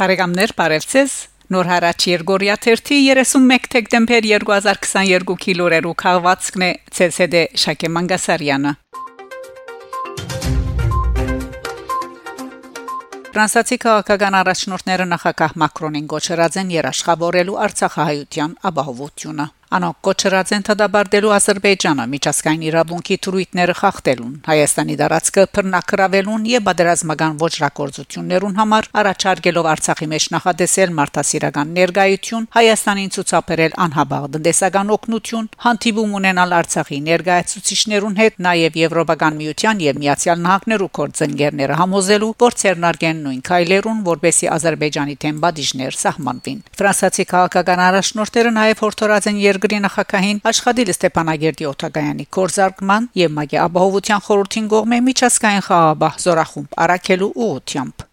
Բարեկամներ, բարևձեզ։ Նոր հարաճ Երգորիա 31 դեկտեմբեր 2022 լուրերու քաղվածքն է ՑՍԴ Շակե Մանգասարյանը։ Ֆրանսիացի քաղաքական առաջնորդները նախագահ Մակրոնին գոչրած են երաշխավորելու Արցախահայության ապահովությունը։ Անոնք կոչրած են թդաբարդելու Ադրբեջանը միջազգային իրավունքի թրույթները խախտելուն, Հայաստանի դարածքը բռնակրավելուն եւ բادرազմական ոչրակորձություններուն համար առաջարկելով Արցախի մեջ նախադեսել մարդասիրական ներգայություն, Հայաստանին ցուցաբերել անհաբաղ տնտեսական օգնություն, հանդիպում ունենալ Արցախի ներգայացուցիչներուն հետ, նաեւ Եվրոպական միության եւ Միացյալ Նահանգներու կորձընկերները համոզելու, որ ցերնարգեն նույն քայլերուն, որբեսի Ադրբեջանի թեմբադիժներ սահմանվին։ Ֆրանսիացի քաղաքական առաջնորդները նաեւ հորդորած են եր երկրի նախագահին աշխատել Ստեփանագերդի օթագայանի կորզարկման եւ մագի ապահովության խորհրդին կողմէ միջազգային խաղաբահ զորախումբ արակելու ուղությամբ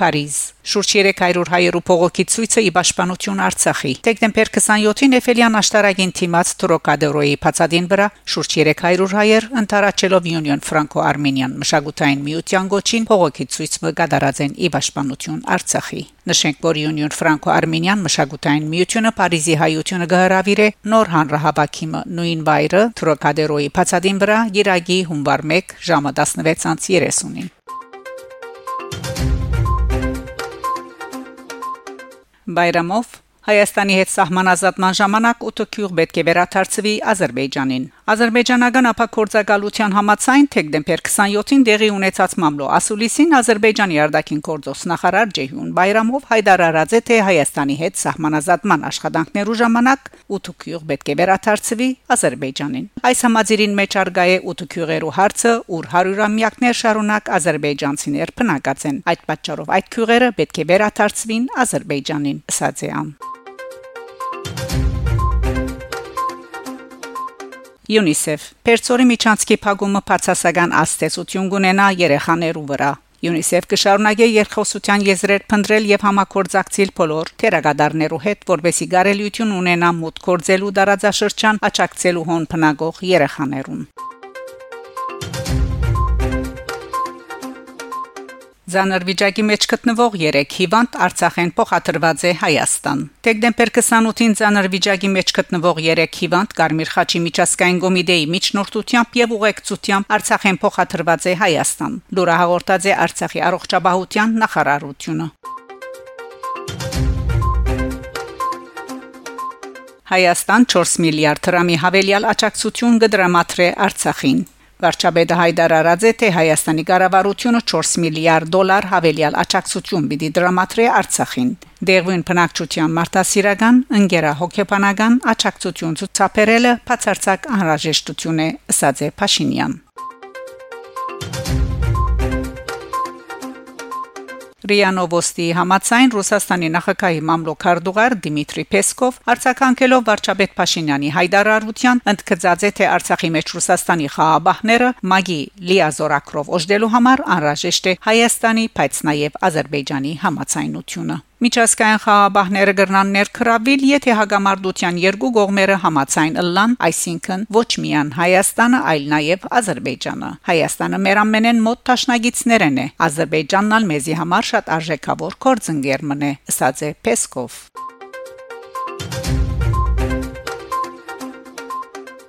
Փարիզ Շուրջ 300 հայերու փողոքի ցույցը ի պաշտպանություն Արցախի։ Դեկտեմբեր 27-ին Էֆելյան աշտարակին թիմած Տրոկադերոյի փածադին վրա շուրջ 300 հայեր ընտարաչելով Union Franco-Armenian մշակութային միության գոչին փողոքի ցույցը կդարած են ի պաշտպանություն Արցախի։ Նշենք, որ Union Franco-Armenian մշակութային միությունը Փարիզի հայությունը գահրավիր է նոր հանրահավաքիմը նույն վայրը Տրոկադերոյի փածադին վրա Գիրագի հունվար 1 ժամը 16:30-ին։ Բայրամով Հայաստանի հետ սահմանազատման ժամանակ ուտոքյուղ պետք է վերաթարցվի Ադրբեջանին։ Ադրբեջանական ապակորձակալության համացայն դեկտեմբեր 27-ին դեղի ունեցած մամլո ասուլիսին Ադրբեջանի արտաքին գործոս նախարար Ջեհուն Բայրամով հայտարարած է թե Հայաստանի հետ սահմանազատման աշխատանքներու ժամանակ ուտուկյուղ պետք է վերաթարցվի Ադրբեջանին։ Այս համաձայնին մեջ արգա է ուտուկյուղերու հարցը, ուր հարյուրամյակներ շարունակ ադրբեջանցիներ բնակած են։ Այդ պատճառով այդ քյուղերը պետք է վերաթարցվին Ադրբեջանին, ասաց է ան։ UNICEF Պերցորի միջանցքի փակումը բացասական աստեցություն կունենա երեխաներու վրա UNICEF կշարունակե երկխոսության եզրեր փնտրել եւ համակորձակցիլ բոլոր թերագադարներու հետ, որբեսի գարելյություն ունենա մուտք կորձելու դարաձաշրջան աճակցելու հոն փնագող երեխաներուն։ Ձանր վիճակի մեջ գտնվող 3 հիվանդ Արցախեն փոխադրված է Հայաստան։ Դեկտեմբեր 28-ին ձանր վիճակի մեջ գտնվող 3 հիվանդ Կարմիր խաչի միջազգային կոմիտեի միջնորդությամբ եւ ուղեկցությամբ Արցախեն փոխադրված է Հայաստան։ Լուրը հաղորդած է Արցախի առողջապահության նախարարությունը։ Հայաստան 4 միլիարդ դրամի հավելյալ աջակցություն կդրամատրե Արցախին։ Վարչապետը Հայդար Արաձե թե Հայաստանի կառավարությունը 4 միլիարդ դոլար հավելյալ աջակցություն պիտի դրամատրի Արցախին։ Դերվին բնակչության մարտահրավերական, ընկերահոգեբանական աջակցություն ցուցաբերելը բացարձակ անհրաժեշտություն է, ըսած է Փաշինյան։ ՌԻԱ Նովոստի համացայն Ռուսաստանի նախագահի մամլոքարդուղար Դիմիտրի Պեսկով արձագանքելով վարչապետ Փաշինյանի հայտարարության ընդգծած է թե Արցախի մեջ Ռուսաստանի խաղաբահները մագի լիազորակրով օժդելու համար անհրաժեշտ է Հայաստանի, բայց նաև Ադրբեջանի համացայնությունը Միջազգային խաղաբահները կրնան ներքրավել, եթե հագամարտության երկու կողմերը համացայն ըլլան, այսինքն ոչ միայն Հայաստանը, այլ նաև Ադրբեջանը։ Հայաստանը մեր ամենեն մոտ ճաշնագիցներն է։ Ադրբեջանն ալ մեզի համար շատ արժեքավոր կորձընկեր մնե, ըսած է Պեսկով։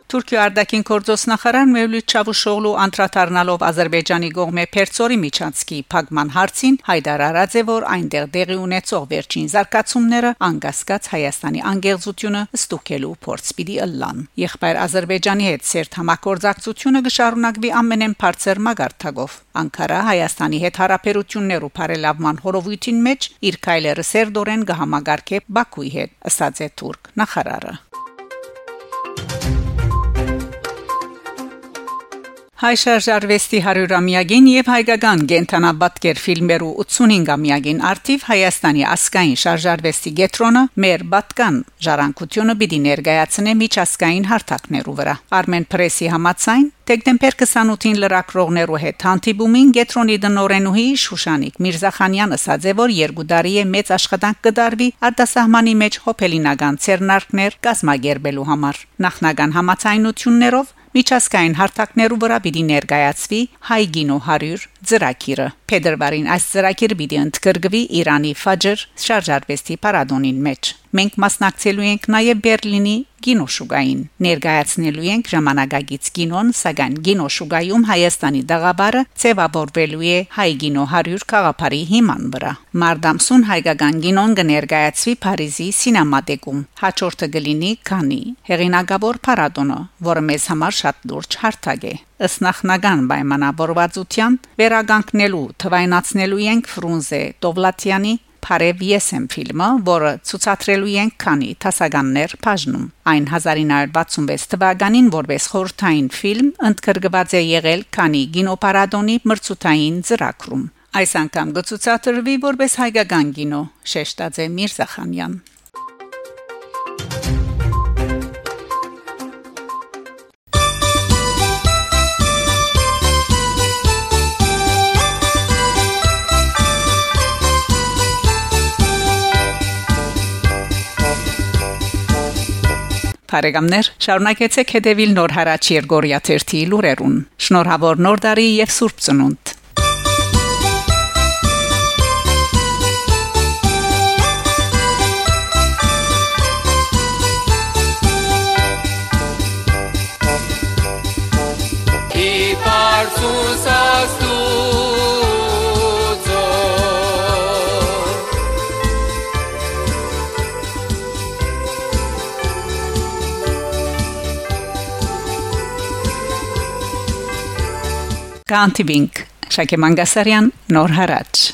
Թուրքիա արտաքին գործոստնախարար Մevlut Çavuşoğlu անդրադառնալով Ադրբեջանի կողմէ Պերցորի միջանցքի փակման հարցին հայտարարած է, որ այնտեղ դեղի ունեցող վերջին զարգացումները անկասկած Հայաստանի անկեղծությունը ստուգելու փորձ պիտի ըլլան։ Եղբայր Ադրբեջանի հետ սերտ համակորձակցությունը կշարունակվի ամենեն բարձր մագարտակով։ Անկարա Հայաստանի հետ հարաբերություններ ու բարելավման հորովույթին մեջ իր քայլերը սերդորեն կհամագարկե Բաքուի հետ, ըսած է թուրք նախարարը։ Հայ շարժարվեստի 100-ամյակին եւ հայկական գենթանաբատկեր ֆիլմերու 85-ամյակին արդիվ Հայաստանի ասկային շարժարվեստի գետրոնը մեր բատկան ժառանգությունը պիտի ներկայացնե միջազգային հարթակներու վրա Armen Press-ի համացայն Դեկտեմբեր 28-ին լրակրողներու հետ հանդիպումին Գետրոնի դնորենուհի Շուշանիկ Միրզախանյանը ասաց, որ երկու տարի է մեծ աշխատանք կդարվի արտասահմանի մեջ հոփելինական ցերնարկներ կազմակերպելու համար։ Նախնական համացայնություններով միջազգային հարթակներու վրա պիտի ներկայացվի հայ գինո 100 ծրագիրը Փետրվարին այս ծրագիրը պիտի ընդգրկվի Իրանի Ֆաջր շարժարվեստի պարադոնին մեջ Մենք մասնակցելու ենք նաև Բերլինի գինոշուգային ներկայացնելու ենք ժամանակագից գինոն, սակայն գինոշուգայում Հայաստանի դաղաբարը ծևաբորվելու է հայ գինո 100 խաղապարի հիման վրա։ Մարտամսուն հայկական գինոն կներկայացվի Փարիզի սինեմատեկում։ Հաջորդը կլինի Քանի հեղինակավոր փառատոնը, որը մեզ համար շատ լուրջ հարթակ է ըստ նախնական պայմանավորվածության վերագանքնելու թվայնացնելու ենք Ֆրունզե Տովլատյանի Փարև Եսեմ ֆիլմը, որը ցուցադրելու են քանի տասականներ բաժնում։ Այն 1966 թվականին որպես խորթային ֆիլմ ընդգրկված է եղել քանի գինոպարադոնի մրցութային ծրագրում։ Այս անգամ գծուցադրվի որպես հայկական գինո, շեշտած է Միրզախանյան։ Փարեգամներ շարունակեցեք հետևել Նոր հարաճ Երգորիա 1-ի լուրերուն։ Շնորհավոր Նոր տարի եւ Սուրբ Ծնունդ։ Կանտիվինգ Շակե Մանգասարյան Նոր հարաճ